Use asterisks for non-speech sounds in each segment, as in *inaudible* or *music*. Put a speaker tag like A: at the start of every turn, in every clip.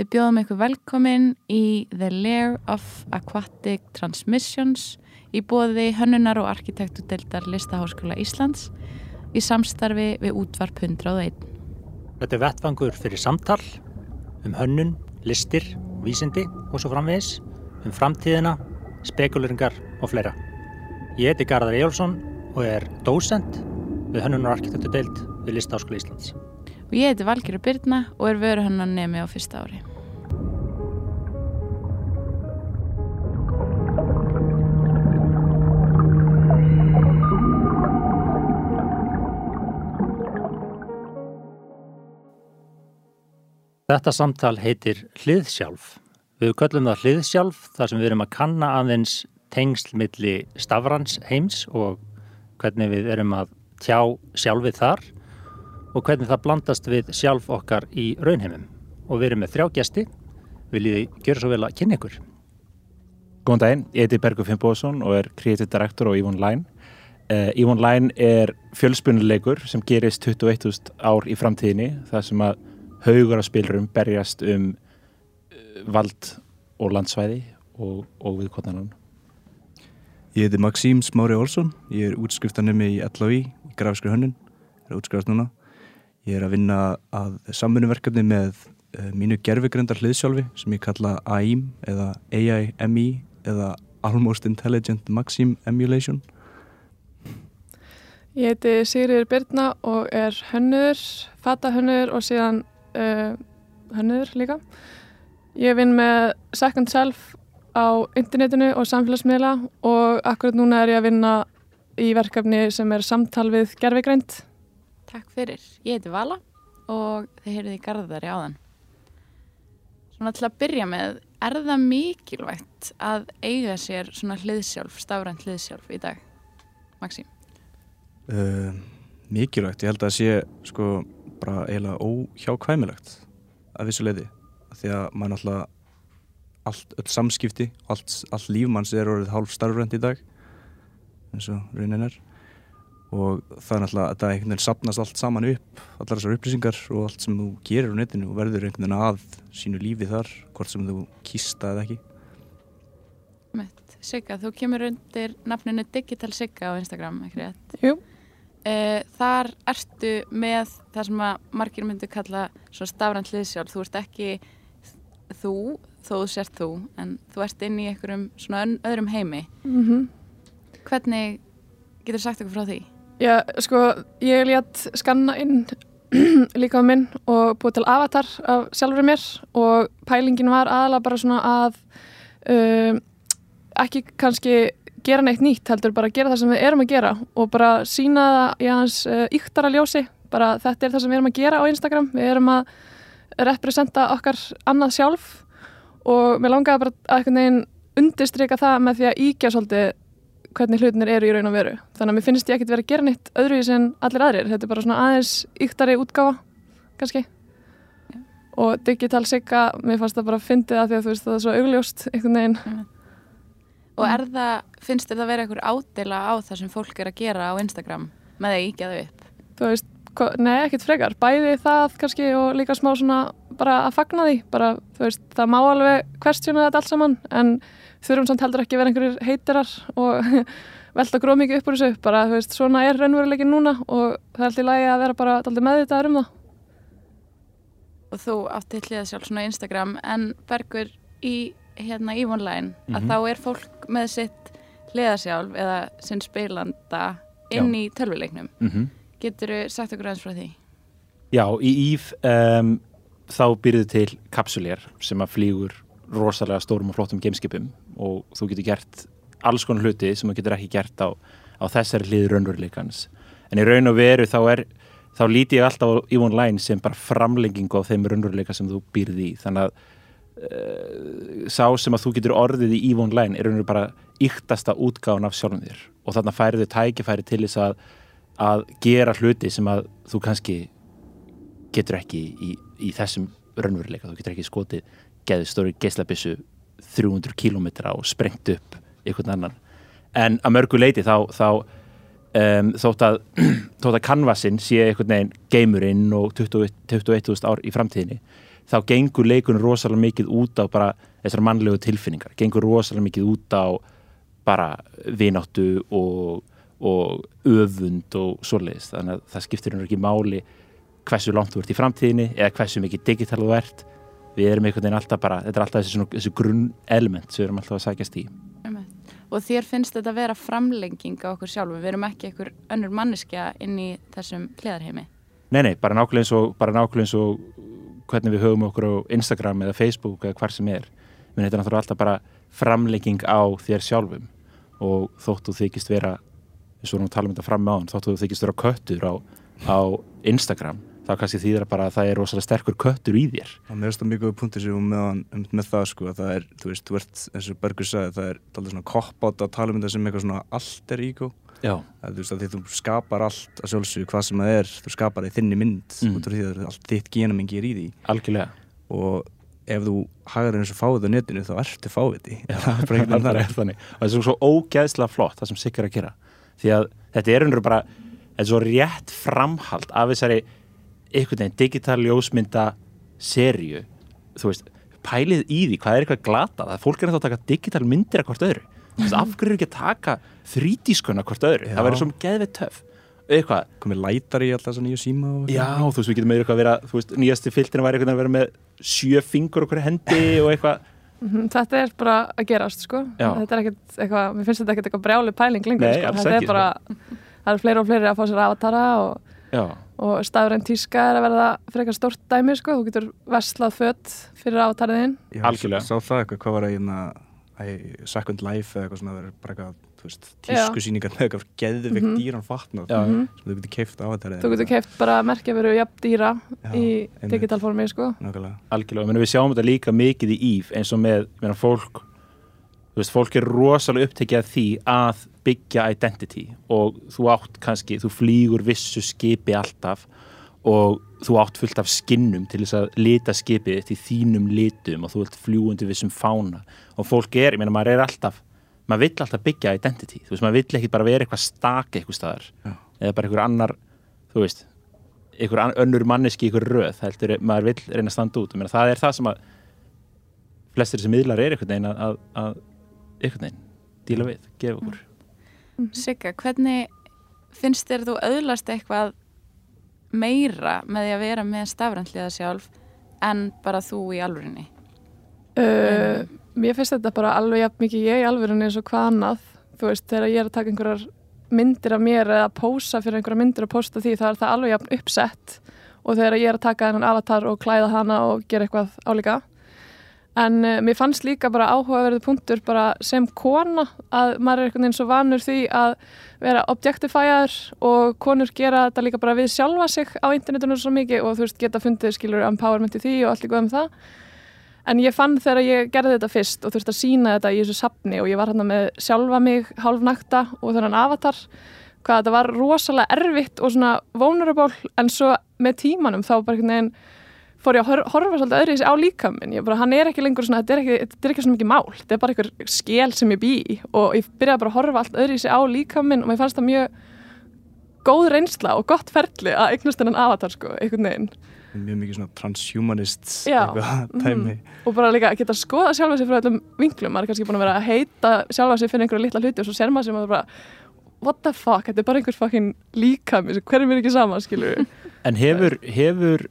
A: Við bjóðum ykkur velkomin í The Lair of Aquatic Transmissions í bóði hönnunar og arkitektudeldar Listaháskóla Íslands í samstarfi við útvarp 101.
B: Þetta er vettfangur fyrir samtal um hönnun, listir, vísindi og svo framvegis, um framtíðina, spekuleringar og fleira. Ég heiti Garðar Ejjólfsson og er dósend við hönnunar og arkitektudeld við Listaháskóla Íslands.
A: Og ég heiti Valgeri Byrna og er vöru hennan nemi á fyrsta ári.
B: Þetta samtal heitir Hliðsjálf. Við köllum það Hliðsjálf þar sem við erum að kanna aðeins tengslmilli stafrans heims og hvernig við erum að tjá sjálfið þar og hvernig það blandast við sjálf okkar í raunheimum. Og við erum með þrjá gæsti, viljið gera svo vel að kynna ykkur.
C: Góðan daginn, ég heiti Bergur Finnbóðsson og er Creative Director á Yvonne Line. Uh, Yvonne Line er fjölspunuleikur sem gerist 21.000 ár í framtíðinni, það sem að haugur af spilurum berjast um uh, vald og landsvæði og, og viðkotnanan.
D: Ég heiti Maxím Smári Olsson, ég er útskriftanemi í LHI í grafskri hönnun, er útskrifast núna. Ég er að vinna að samfunnuverkefni með uh, mínu gerfugrindar hliðsjálfi sem ég kalla AIM eða AIME eða Almost Intelligent Maxim Emulation.
E: Ég heiti Sigriður Byrna og er hönnur, fatahönnur og síðan uh, hönnur líka. Ég vinn með Second Self á internetinu og samfélagsmiðla og akkurat núna er ég að vinna í verkefni sem er samtal við gerfigrænt.
A: Takk fyrir. Ég heiti Vala og þið heyrið í Garðari áðan. Svona til að byrja með, er það mikilvægt að eiga sér svona hliðsjálf, stafrænt hliðsjálf í dag? Maxím?
D: Uh, mikilvægt, ég held að það sé sko bara eiginlega óhjákvæmilegt að vissu leiði. Því að maður náttúrulega allt, öll samskipti, allt, allt lífmanns er orðið hálf starfrænt í dag eins og raunin er og það er náttúrulega að það einhvern veginn sapnast allt saman upp, allar þessar upplýsingar og allt sem þú gerir á netinu og verður einhvern veginn að sínu lífi þar hvort sem þú kýsta eða ekki
A: Mitt, Sigga, þú kemur undir nafninu Digital Sigga á Instagram, ekki rétt?
E: Jú.
A: Uh, þar ertu með það sem að margir myndu kalla stafrænt hliðsjálf, þú ert ekki þú, þó þú sért þú en þú ert inn í einhverjum svona öðrum heimi
E: Mm -hmm.
A: hvernig getur sagt okkur frá því?
E: Já, sko, ég létt skanna inn *clears throat* líka á minn og búið til avatar af sjálfur mér og pælingin var aðalega bara svona að uh, ekki kannski gera neitt nýtt heldur bara gera það sem við erum að gera og bara sína það í hans uh, yktara ljósi. Bara þetta er það sem við erum að gera á Instagram. Við erum að representa okkar annað sjálf og mér langaði bara að einhvern veginn undirstryka það með því að íkja svolítið hvernig hlutinir eru í raun og veru. Þannig að mér finnst ég ekkert verið að gera neitt öðruvísi en allir aðrir, þetta er bara svona aðeins yktari útgáfa, kannski.
A: Já.
E: og digital sigga mér fannst það bara að fyndið að því að þú veist það er svo augljóst einhvern veginn.
A: Og er það, finnst þér það að vera einhver ádela á það sem fólk er að gera á Instagram með því að íkja þau upp?
E: þú veist, nei ekkert frekar bæði það kannski og líka smá svona bara að fagna því, bara þú veist það má alveg questiona þetta allt saman en þurfum samt heldur ekki að vera einhverjir heiterar og *laughs* velta gróð mikið upp úr þessu bara þú veist, svona er raunveruleikin núna og það er alltaf í lagi að vera bara alltaf meðvitaður um það
A: Og þú átti hliða sjálf svona á Instagram en Bergur í hérna í vonlægin að
C: Mhm.
A: þá er fólk með sitt hliða sjálf eða sinn spilanda inn í tölvuleiknum.
C: Mm -hmm.
A: Getur þú sagt okkur aðeins frá því?
C: Já, í Íf um, þá byrjuðu til kapsulér sem að flýgur rosalega stórum og flottum gameskipum og þú getur gert alls konar hluti sem þú getur ekki gert á, á þessari hliði raunveruleikans. En í raun og veru þá er þá líti ég alltaf á Yvonne Line sem bara framlengingu á þeim raunveruleika sem þú býrði í. Þannig að uh, sá sem að þú getur orðið í Yvonne Line er raun og veru bara yktasta útgáðan af sjálfum þér og þarna færðu tækifæri til þess að, að gera hluti sem að þú kannski getur ekki í, í þessum raunveruleika, þú getur ekki skotið geðið stóri geislabissu 300 kilometra og sprengt upp einhvern annan. En að mörgu leiti þá, þá um, þótt að *clears throat* þótt að canvasin sé einhvern veginn geimurinn og 21.000 ár í framtíðinni þá gengur leikunum rosalega mikið út á bara þessar mannlegu tilfinningar, gengur rosalega mikið út á bara vináttu og, og öfund og svoleiðis, þannig að það skiptir hendur ekki máli hversu langt þú ert í framtíðinni eða hversu mikið digital þú ert við erum einhvern veginn alltaf bara, þetta er alltaf þessi, þessi grunn element sem við erum alltaf að sækjast í.
A: Og þér finnst þetta að vera framlenging á okkur sjálfum, við erum ekki einhver önnur manneskja inn í þessum hliðarheimi.
C: Nei, nei, bara nákvæmlega eins og, bara nákvæmlega eins og hvernig við höfum okkur á Instagram eða Facebook eða hvar sem er. Menn þetta er náttúrulega alltaf bara framlegging á þér sjálfum og þóttu þykist vera, eins og nú talum þetta fram með án, þóttu þykist vera köttur á, á Instagram, þá kannski þýðir bara að það er rosalega sterkur köttur í þér.
D: Það með þetta mjög góða punktir sem með, hann, um, með það sko að það er, þú veist, þú ert eins og Bergur sagði, það er alltaf svona koppátt að tala um þetta sem eitthvað svona allt er ígó
C: Já.
D: að þú veist að því þú skapar allt að sjálfsögðu hvað sem það er, þú skapar það í þinni mynd
C: Mm.
D: út frá því að allt þitt genamengi er í því
C: Algjörlega.
D: og ef þú hagar eins og fáið á netinu þá ertu fáviti *laughs* það er *laughs*
C: það er og það er svo, ógæðslega flott það sem Sigga er að gera því að þetta er unru bara þetta er svo rétt framhald af þessari einhvern veginn digital ljósmynda serju þú veist, pælið í því hvað er eitthvað glatað að fólk er að taka digital myndir af hvort öðru. Af hverju er ekki að taka þrítískuna hvort öðru,
D: Já.
C: það verður svo geðveit töff. Eitthvað,
D: komið lætar í alltaf nýju síma og
C: já, þú veist, við getum með eitthvað að vera þú veist, nýjasti filtrin væri eitthvað að vera með sjö fingur okkur hendi og eitthvað
E: Þetta er bara að gerast sko
C: Já.
E: Þetta er ekkert eitthvað, mér finnst þetta ekkert eitthvað brjáli pæling lengur
C: Nei,
E: sko. Þetta
C: ekki,
E: er bara, það er fleiri og fleiri að fá sér avatara og, og stafræn tíska er að verða frekar stórt dæmi sko Þú getur verslað fött fyrir avatariðin
D: Já,
C: Algjörlega.
D: Sá það eitthvað, hvað var það hérna æ, Second Life eða eitthvað svona það er bara eitthvað. Tískusýningar með eitthvað geðvikt
E: Mhm.
D: dýran fatnað
C: já,
E: Mhm.
D: sem þú getur keift á þetta
E: Þú getur keift bara merkja veru jafn dýra
D: Já,
E: í digitalformi sko.
C: Algjörlega, menn við sjáum þetta líka mikið í íf eins og með, meina fólk veist, fólk er rosalega upptekið af því að byggja identity og þú átt kannski, þú flýgur vissu skipi alltaf og þú átt fullt af skinnum til þess að lita skipið í þínum litum og þú ert fljúandi vissum fána. Og fólk er, ég meina maður er alltaf maður vill alltaf byggja identity, þú veist, maður vill ekki bara vera eitthvað staka eitthvað staðar.
D: Já.
C: eða bara einhver annar, þú veist einhver önnur manneski, einhver röð heldur, maður vill reyna að standa út. Ég meina, það er það sem að flestir sem miðlar er einhvern veginn að, að, að einhvern veginn, díla við, gefa okkur.
A: Sigga, hvernig finnst þér þú auðlast eitthvað meira með því að vera með stafræntliða sjálf en bara þú í alvörinni?
E: uh, Mér finnst þetta bara alveg jafn mikið ég alvörunni eins og hvað annað. Þú veist, þegar ég er að taka einhverjar myndir af mér eða pósa fyrir einhverjar myndir og posta því þá er það alveg jafn uppsett. Og þegar ég er að taka þennan avatar og klæða hana og gera eitthvað álíka. En uh, mér fannst líka bara áhugaverðu punktur bara sem kona að maður er einhvern veginn svo vanur því að vera objectifæjar og konur gera þetta líka bara við sjálfa sig á internetinu svo mikið og þú veist geta fundið skilur empowerment í því og allt góð um það En ég fann þegar ég gerði þetta fyrst og þurfti að sína þetta í þessu sapni og ég var hérna með sjálfa mig hálfnakta og þennan avatar hvað þetta var rosalega erfitt og svona vulnerable. En svo með tímanum þá bara einhvern veginn fór ég að hor horfa svolítið öðru í sig á líkaminn ég bara, hann er ekki lengur svona, þetta er ekki, þetta er ekki svona mikið mál. Þetta er bara einhver skél sem ég bý í. Og ég byrjaði bara að horfa allt öðru í sig á líkaminn og mér fannst það mjög góð reynsla og gott ferli að eignast þennan avatar sko, einhvern veginn
D: mjög mikið svona transhumanist eitthvað
E: Mhm.
D: tæmi
E: og bara líka að geta að skoða sjálfa sig frá öllum vinklum, maður er kannski búin að vera að heita sjálfa sig fyrir einhverja litla hluti og svo ser maður sem að bara what the fuck, þetta er bara einhver fucking líkami hverjum er ekki sama, skilur við *laughs*
C: En hefur, hefur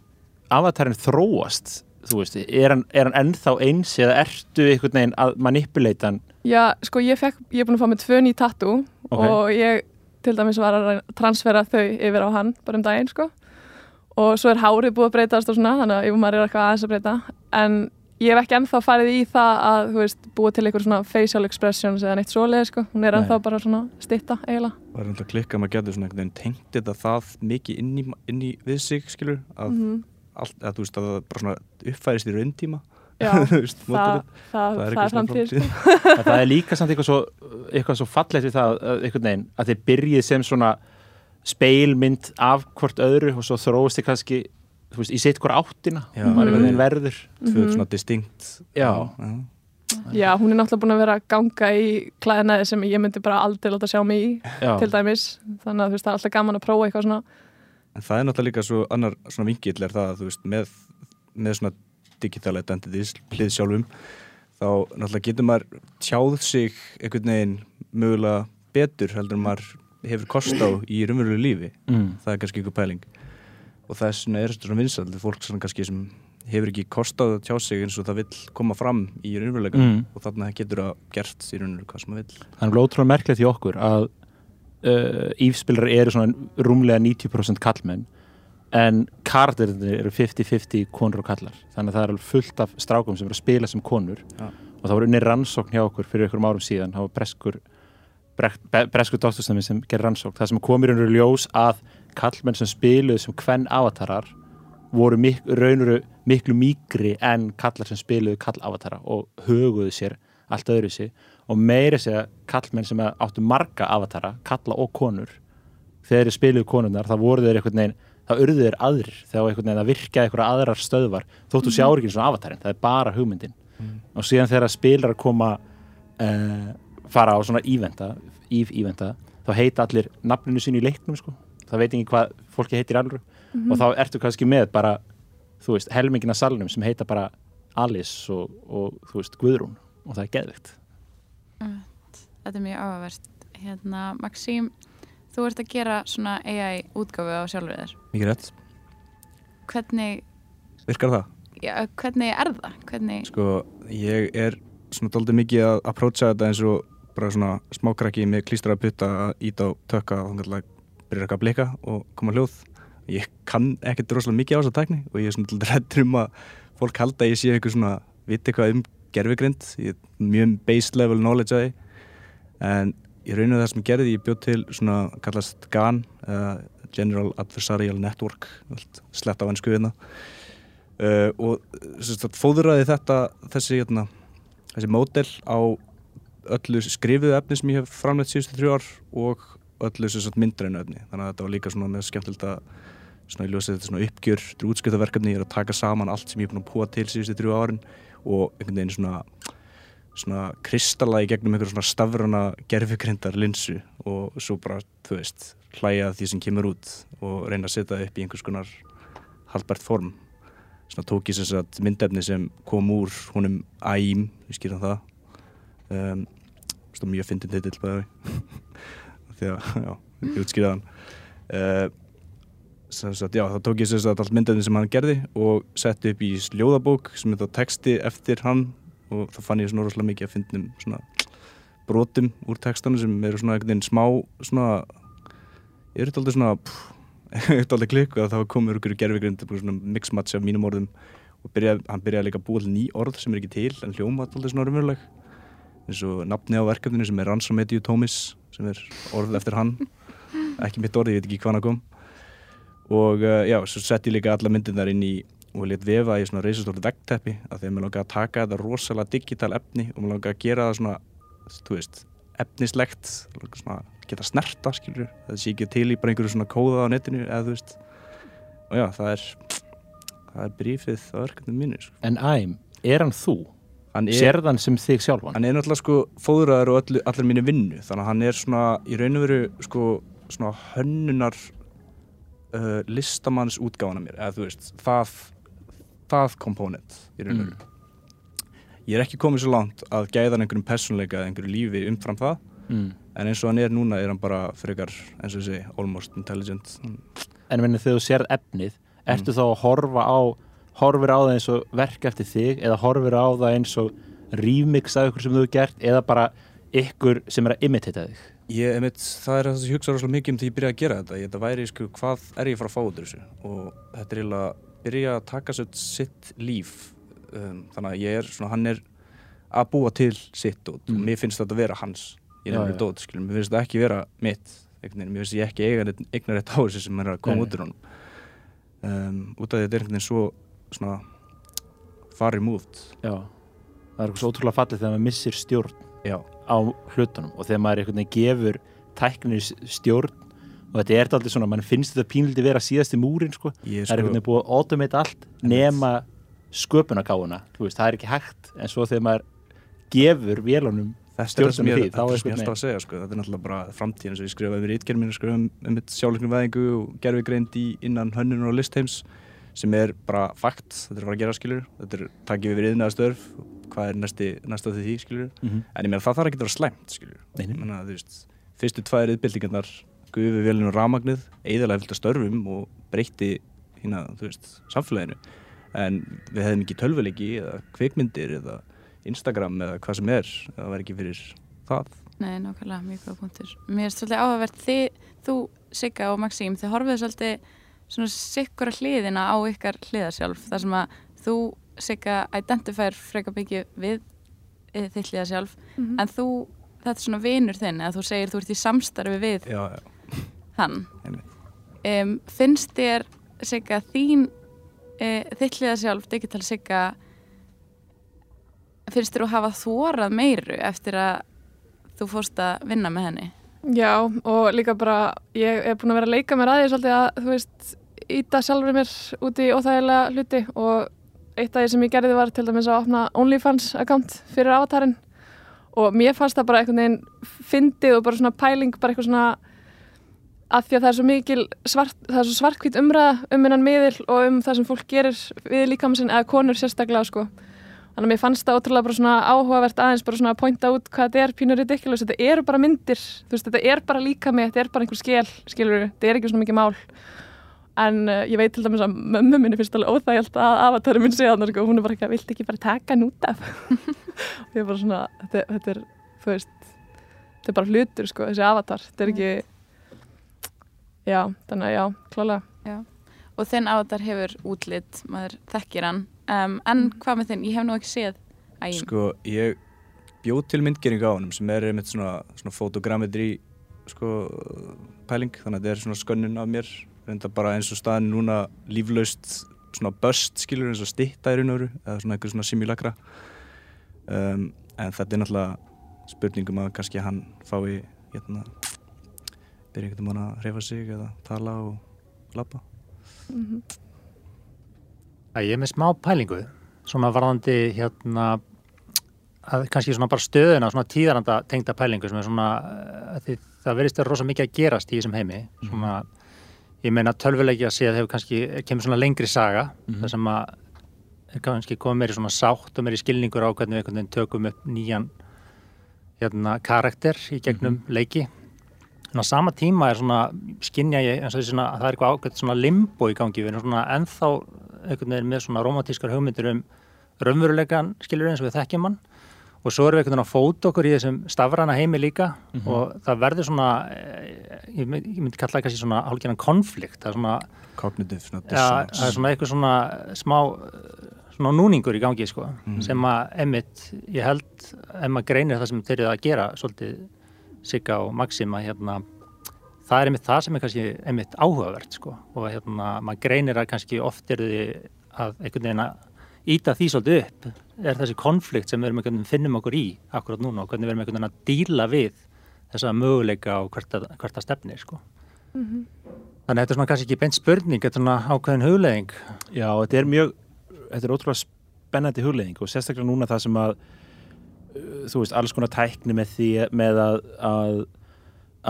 C: avatarinn þróast, þú veist, er hann, er hann ennþá eins eða ertu einhvern veginn að manipuleita hann?
E: já, sko ég fekk, ég er búin að fá með tvö ný tattoo
C: Ok.
E: og ég til dæmis var að transfera þau yfir á hann bara um daginn, sko og svo er hárið búið að breytast og svona þannig að ef maður er eitthvað aðeins að breyta en ég hef ekki ennþá farið í það að, þú veist, búið til einhver svona facial expressions eða neitt svoleið, sko, hún er
C: Nei.
E: ennþá bara svona stitta, eiginlega
D: var þetta klikka að maður getur svona einhvern veginn tengt þetta það mikið inn í, inn í við sig skilur að,
E: Mhm.
D: allt, að þú veist að það bara svona uppfærist í rauntíma
E: Já, *laughs*
D: Þú veist,
E: það, það, það,
D: eitthvað
E: er
D: svona
E: framtíð sko.
C: Það er líka samt eitthvað svo, eitthvað svo fallegt við það, að einhvern veginn, að þið byrjið sem svona speilmynd af hvort öðru og svo þróist þið kannski, þú veist, í sitt hvort áttina,
D: Já,
E: Mhm.
C: veginn verður.
D: tvö
E: Mhm.
D: svona distinkt
C: Já.
D: já.
E: Hún er náttúrulega búin að vera að ganga í klæðinaði sem ég myndi bara aldrei láta sjá mig í
C: Já.
E: til dæmis þannig að veist, það er alltaf gaman að prófa eitthvað svona
D: En það er náttúrulega líka svo annar svona vingill er það að þú veist með, með svona digital identities hlið sjálfum þá náttúrulega getur maður tjáð sig einhvern veginn mögulega betur heldur maður hefur kost á í raunverulegu lífi
C: mm.
D: það er kannski einhver pæling og þess vegna er þetta svona vinsald fólk svona kannski sem hefur ekki kost á að tjá sig eins og það vill koma fram í raunveruleika
C: Mm.
D: og þarna getur það gert í raunveruleika hvað sem það vill
C: Það er ótrúlega merkilegt í okkur að uh, ífspilar eru svona rúmlega 90% kallmenn en karakterinu eru 50-50 konur og kallar þannig að það er alveg fullt af strákum sem eru að spila sem konur
D: Ja.
C: og það voru unni rannsókn hjá okkur fyrir einhverjum árum síðan það var breskur breskur doktorstæmi sem gerir rannsókn. Það sem komir unni ljós að kallmenn sem spiluðu sem kvenn avatarar voru mik raunuru miklu mýgri en kallar sem spiluðu kall avatara og höguðu sér allt öðru sig og meiri segja kallmenn sem áttu marga avatara, kalla og konur þegar þeir spiluðu konurnar það voru þeir einhvern veginn, það urðu þeir aðrir þegar einhvern veginn að virka einhverja aðrar stöðvar þóttu sjáur ekki svona avatarinn, það er bara hugmyndin. Og síðan þegar spilar koma uh, fara á svona íventa, ív-íventa þá heita allir nafninu sínu í leiknum sko. það veit ekki hvað fólki heitir alveg og þá ertu kannski með bara þú veist, helmingina salnum sem heita bara Alice og, og þú veist, Guðrún og það er geðvikt
A: Þetta er mjög áhugavert. Hérna, Maxím, þú ert að gera svona AI útgáfu á sjálfur þér.
D: mikið rétt,
A: Hvernig,
D: virkar það?
A: já, hvernig er það? Hvernig,
D: sko, ég er svona doldið mikið að approacha þetta eins og bara svona smákrakki með klístra að putta íta á tökka og þannig að byrja eitthvað að blika og koma hljóð. Ég kann ekkert rosalega mikið á þessa tækni og ég er svona rættur um að fólk halda að ég sé eitthvað svona viti eitthvað um gerfigrind ég er mjög base level knowledge að því. En ég rauninu það sem ég gerði ég bjóð til svona kallast GAN uh, General Adversarial Network slett á ennsku hérna. Uh, og fóðuraði þetta þessi, hérna, þessi módel á öllu skrifuðu efni sem ég hef framleitt síðustu þrjú ár og öllu myndrænu efni. Þannig að þetta var líka með skemmtilegt að svona ég ljósi þetta uppgjör, þetta er útskiptaverkefni ég er að taka saman allt sem ég er búin að púa til síðustu þrjú árin og einhvern veginn svona svona kristalla í gegnum einhver svona stafrana gerfigrindar linsu og svo bara, þú veist, hlæja því sem kemur út og reyna að setja upp í einhvers konar haldbært form. Svona tók ég sem sagt myndefni sem kom úr honum AIM, við skýrum það um, mjög fyndin titill *laughs* því að, já, ég útskýrði hann. Uh, sagt, já, þá tók ég sagt allt myndefni sem hann gerði og setti upp í ljóðabók sem er þá texti eftir hann og þá fann ég svona rosalega mikið að fyndnum brotum úr textanu sem eru svona veginn smá svona ég er þetta svona ég *laughs* er þetta klikku að það var komið úr ykkur gerfigrind svona mixmatch af mínum orðum og byrjaði, hann byrjaði líka að búa ný orð sem er ekki til en hljóma alltaf svona raunveruleg eins og nafni á verkefninu sem er Ransom Ediu Tómis sem er orð eftir hann *laughs* ekki mitt orð, ég veit ekki hvað hann kom og uh, já, svo sett ég líka alla myndirnar inn í og létt vefa í svona reysastórt vegteppi að að mér langar að taka þetta rosalega digital efni og mér langar að gera það svona þú veist, efnislegt svona, geta snerta, skilur það sé ekki til í bara einhverju svona kóða á netinu eða þú veist og já, það er það er brífið á verkefninu mínu sko.
C: En Æm, er hann þú? Sérðan sem þig sjálfan?
D: hann er náttúrulega sko fóðraður og allir, allir mínu vinnu. Þannig að hann er svona í raun og veru sko svona hönnunar uh, listamanns útgáfana mér. Eða þú veist, það það komponent í raun og veru. Ég er ekki komið svo langt að gæða hann einhverjum persónleika eða einhverju lífi umfram það.
C: Mm.
D: en eins og hann er núna er hann bara frekar eins og þessi almost intelligent.
C: En meni, þegar þú sérð efnið, ertu þá að horfa á horfir á það eins og verk eftir þig eða horfir á það eins og remix af ykkur sem þú hefur gert eða bara ykkur sem er að imitita þig
D: Ég, einmitt, það er það sem ég hugsa rosalega mikið um því ég byrja að gera þetta. Ég, þetta væri, sko, hvað er ég að fara að fá út úr þessu? Og þetta er eiginlega að byrja að taka sér sitt líf. Um, þannig að ég er svona, hann er að búa til sitt og
C: Mm.
D: mér finnst þetta að vera hans. Ég er
C: já.
D: dót, skilum. Mér finnst þetta ekki vera mitt. Mér finnst ég ekki eiga neitt- eigna rétt á þessu sem er að koma
C: Nei.
D: út úr honum. Um, út af þetta er einhvern veginn svo, svona, far removed.
C: Já, það er eitthvað svo ótrúlega fallið þegar maður missir stjórn
D: Já,
C: á hlutunum og þegar maður veginn gefur tæknir stjórn og þetta er alltaf svona, mann finnst þetta pínlítið vera síðasti múrin sko,
D: ég
C: það er einhvern veginn búið að automate allt nema veist, það er ekki hægt. En svo þegar maður gefur vélunum
D: Þetta er það sem ég, er sem alltaf að segja sko. þetta er náttúrulega bara framtíðin og ég skrifaði mér í ítgerð mínu skrifaði um, um sjálfleiknum veðingu og gerfigreind í innan hönnun og listheims sem er bara fakt, þetta er að fara að gera skilur þetta er takkið við viðnaða störf hvað er næsti, næsta því því skilur
C: Mhm.
D: en ég meina það þarf ekki að vera slæmt skilur þú veist, fyrstu tvær yðbildingarnar gufi velinu ramagnið eðalega fylgta störfum og breytti hérna, þú veist, samfélaginu. En við hefðum ekki tölvuleiki eða kvikmyndir eða Instagram eða hvað sem er, það var ekki fyrir það.
A: Nei, nákvæmlega, mjög góða punktur. Mér er svolítið áhugavert þið, þú, Sigga og Maxím, þið horfið svolítið svona sikkura hliðina á ykkar hliðasjálf, þar sem að þú, Sigga, identifær freka byggju við e, þitt hliðasjálf,
E: Mhm.
A: en þú, þetta er svona vinur þinn, eða þú segir þú ert í samstarfi við
D: já, já,
A: hann. Um, finnst þér, Sigga, þín, e, þitt hliðasjálf, digital Sigga, finnst þér að hafa þórað meiru eftir að þú fórst að vinna með henni?
E: Já, og líka bara, ég er búin að vera að leika mér að því svolítið að, þú veist, íta sjálfur mér út í óþægilega hluti og eitt af því sem ég gerði var til dæmis að opna OnlyFans account fyrir avatarinn og mér fannst það bara einhvern veginn fyndið og bara svona pæling, bara eitthvað svona að því að það er svo mikil svart, það er svo svartkvít umræða um hennan miðil og um það sem fólk gerir við líkamsinn eða konur sérstaklega sko. Þannig að mér fannst það ótrúlega bara svona áhugavert aðeins bara svona að pointa út hvað þetta er pínur ridiculous, þetta eru bara myndir, þú veist, þetta er bara líkami, þetta er bara einhver skel, skilur þetta er ekki svona mikið mál. En uh, ég veit til dæmis að mömmu minni finnst alveg óþægjalt að avatari minn segja þannig, sko, hún er bara ekki að vilt ekki bara taka hann út af. *laughs* og ég er bara svona, þetta, þetta er, þú veist, þetta er bara hlutur, sko, þessi avatar, þetta er ekki, já, þannig að já, klálega.
A: Og þinn avatar hefur útlit, maður þekkir hann. Um, en hvað með þinn? Ég hef nú ekki séð ægin.
D: sko, ég bjóð til myndgering á honum sem er einmitt svona, svona fotogrammetri sko, pæling, þannig að þetta er svona skönnun af mér, reynda bara eins og staðin núna líflaust svona böst skilur eins og stitta í raun og veru eða svona einhver svona simulakra um, en þetta er náttúrulega spurningum að kannski hann fái hérna byrja einhvern veginn að hreyfa sig eða tala og labba
E: Mhm.
B: Æ, Ég er með smá pælingu, svona varðandi hérna, að kannski svona bara stöðuna, svona tíðaranda tengda pælingu sem er svona, eh, því, það verðist að rosa mikið að gerast í þessum heimi, svona, ég meina tölvuleiki að sé að hefur kannski, kemur svona lengri saga, þar sem að er kannski komið meiri svona sátt og meiri skilningur á hvernig við einhvern veginn tökum upp nýjan hérna karakter í gegnum leiki. En á sama tíma er svona, skinja ég eins og því að það er eitthvað ákveðt svona limbo í gangi, við erum svona ennþá einhvern veginn með svona romantískar hugmyndir um raunverulegan, skilur eins og við þekkjum hann og svo erum við einhvern veginn að fóta okkur í þessum stafrana heimi líka. Og það verður svona, eh, ég myndi, kalla það kannski svona hálfgerðan konflikt, það er svona, ja, það er svona eitthvað svona smá eh, svona núningur í gangi sko, sem að emitt, ég held maður greinir það sem þeir eru að gera svolítið Sigga og Maxima hérna, það er einmitt það sem er kannski einmitt áhugavert sko. Og hérna maður greinir að kannski oft er því að einhvern veginn að íta því svolítið upp er þessi konflikt sem við erum einhvern veginn finnum okkur í akkurat núna og hvernig við erum einhvern veginn að díla við þessa möguleika og hvert að, hvert að stefni sko. Þannig að þetta er svona kannski ekki beint spurning, þetta er svona ákveðin hugleðing.
C: Já, þetta er mjög, þetta er ótrúlega spennandi hugleðing og sérstaklega núna það sem að uh, þú veist, alls konar tækni með því með að að,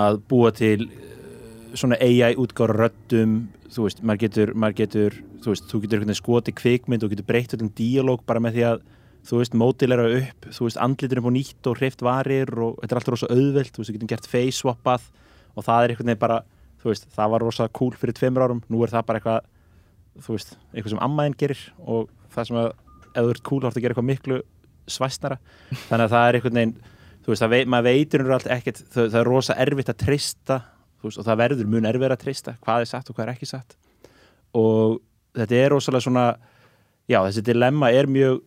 C: að búa til uh, svona AI útgára röddum þú veist, maður getur, maður getur þú veist, þú getur skoti kvikmynd og getur breytt öllum díalóg bara með því að þú veist, mótilera upp, þú veist, andlitur upp á nýtt og hreift varir og þetta er alltaf rosa auðvelt, þú veist, þú getum gert face swappað og það er einhvern veginn bara, þú veist, það var rosa cool fyrir tveimur árum, nú er það bara eitthvað þú veist, eitthvað sem ammaðin gerir og það sem að, ef þú ert cool þá ertu að gera eitthvað miklu svæstnara þannig að það er einhvern veginn, þú veist, veit, maður veitur um allt ekkert, það, það er rosa erfitt að treysta, þú veist, og það verður mun erfið að treysta, hvað er satt og hvað er ekki satt. Og þetta er rosalega svona, já, þessi dilemma er mjög,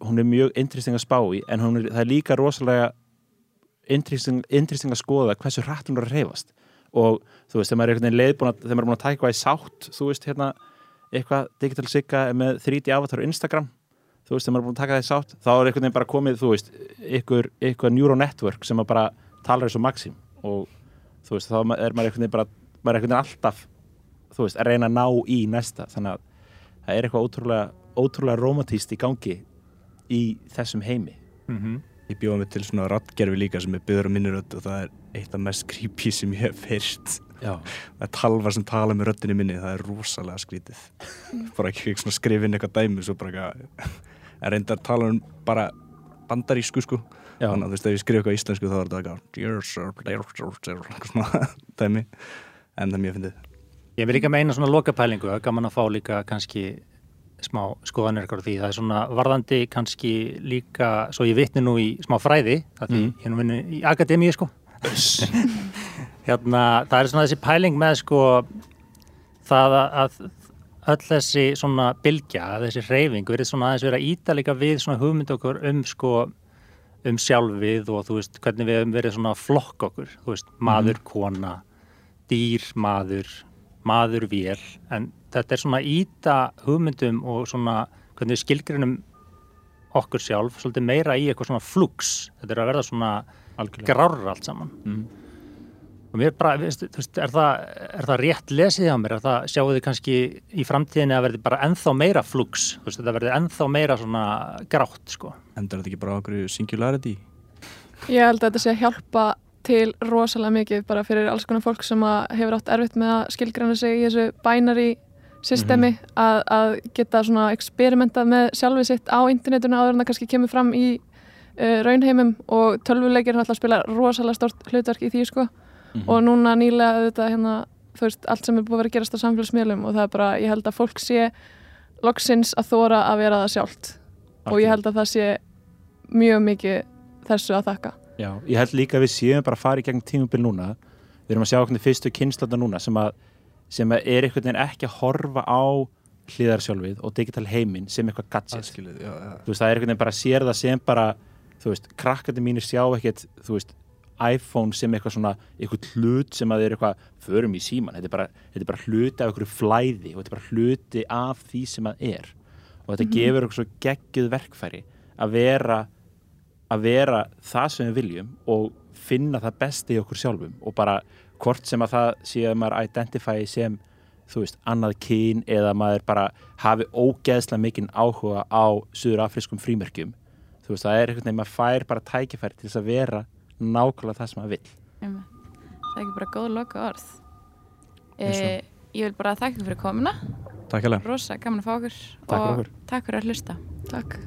C: hún er mjög interesting að spá í, en er, það er líka rosalega interesting, interesting að skoða hversu hratt hún er að reyfast og þú veist, þegar maður er einhvern veginn leiðbúin þegar maður er búin að taka eitthvað í sátt, þú veist, hérna eitthvað digital sigga með 3D avatar á Instagram, þú veist, þegar maður er búin að taka það í sátt, þá er einhvern veginn bara komið, þú veist ykkur, ykkur neural network sem að bara talar eins og maxim. Og þú veist, þá er maður einhvern veginn bara maður er einhvern veginn alltaf, þú veist, að reyna að ná í næsta, þannig að það er eitthvað ótrúlega, ótrúlega romantíst í gangi í þessum heimi.
B: Mm
D: ég bjóða mig til svona rattgerfi líka sem er byggður á minni rödd og það er eitt af mest creepy sem ég hef fyrst
C: Já,
D: það er talvar sem tala með röddinni minni það er rosalega skrítið. *laughs* Bara ekki svona skrifin eitthvað dæmi svo bara eitthvað en reyndar tala um bara bandarísku sko.
C: Já,
D: þannig að þú veist ef ég skrif eitthvað íslensku þá er þetta eitthvað *laughs* dæmi. En það er mjög fyndið.
B: Ég vil líka meina svona lokapælingu, er gaman að fá líka kannski smá skoðanir ykkur á því. Það er svona varðandi kannski líka, svo ég vitni nú í smá fræði, það því
C: Mm.
B: er nú vinnu í akademíu sko. *laughs* hérna, það er svona þessi pæling með sko það að, öll þessi svona bylgja, þessi reyfing verið svona aðeins verið að íta líka við svona hugmynd okkur um sko um sjálfið og þú veist hvernig við höfum verið svona flokk okkur, þú veist maður, kona, dýr, maður maður vél en þetta er svona íta hugmyndum og svona hvernig við skilgrinum okkur sjálf svolítið meira í eitthvað svona flux. Þetta er að verða svona
C: algjörlega.
B: grárra allt saman.
C: Mm.
B: og mér bara, veist, þú veist, er það, er það rétt lesið á mér, er það sjáu þið kannski í framtíðinni að verði bara ennþá meira flux, þú veist, þetta verði ennþá meira svona grátt, sko.
D: Endur þetta ekki bara okkur singularity?
E: Ég held að þetta sé að hjálpa til rosalega mikið bara fyrir alls konar fólk sem að hefur átt erfitt með að skilgræna sig í þessu binary systemi að, að geta svona experimentað með sjálfið sitt á internetinu áður en það kannski kemur fram í uh, raunheimum og tölvuleikir hann alltaf spila rosalega stort hlutverk í því sko.
C: Mhm.
E: og núna nýlega auðvitað hérna þú veist, allt sem er búið að vera að gerast á samfélagsmiðlum og það er bara, ég held að fólk sé loksins að þóra að vera það sjálft. Og ég held að það sé mjög mikið þessu að þakka.
C: Já, ég held líka að við séum bara að fara í gegn tímubil núna. Við erum að sjá hvernig fyrstu núna sem er einhvern veginn ekki að horfa á hlýðarsjálfið og digital heiminn sem eitthvað gadget.
D: Aðskilið, já, já.
C: þú veist, það er einhvern veginn bara að sér það sem bara þú veist, krakkandi mínir sjá ekkert þú veist, iPhone sem eitthvað svona eitthvað hlut sem að þeir eitthvað förum í síman, þetta er bara, þetta er bara hluti af einhverju flæði og þetta er bara hluti af því sem að er. Og þetta gefur eitthvað svo geggjuð verkfæri að vera að vera það sem við viljum og finna það besti í okkur sjálfum og bara hvort sem að það sé að maður identify sem þú veist, annað kyn eða maður bara hafi ógeðslega mikinn áhuga á suður afriskum frímerkjum þú veist, það er einhvern veginn, maður fær bara tækifæri til þess að vera nákvæmlega það sem maður vill
A: Einmitt. Það er ekki bara góð loka orð. E, ég vil bara þakka fyrir komuna.
D: Takk hérlega
A: Rosa, gaman að fá okkur.
C: Takk fyrir
A: og
C: okkur.
A: takk fyrir að hlusta.
E: Takk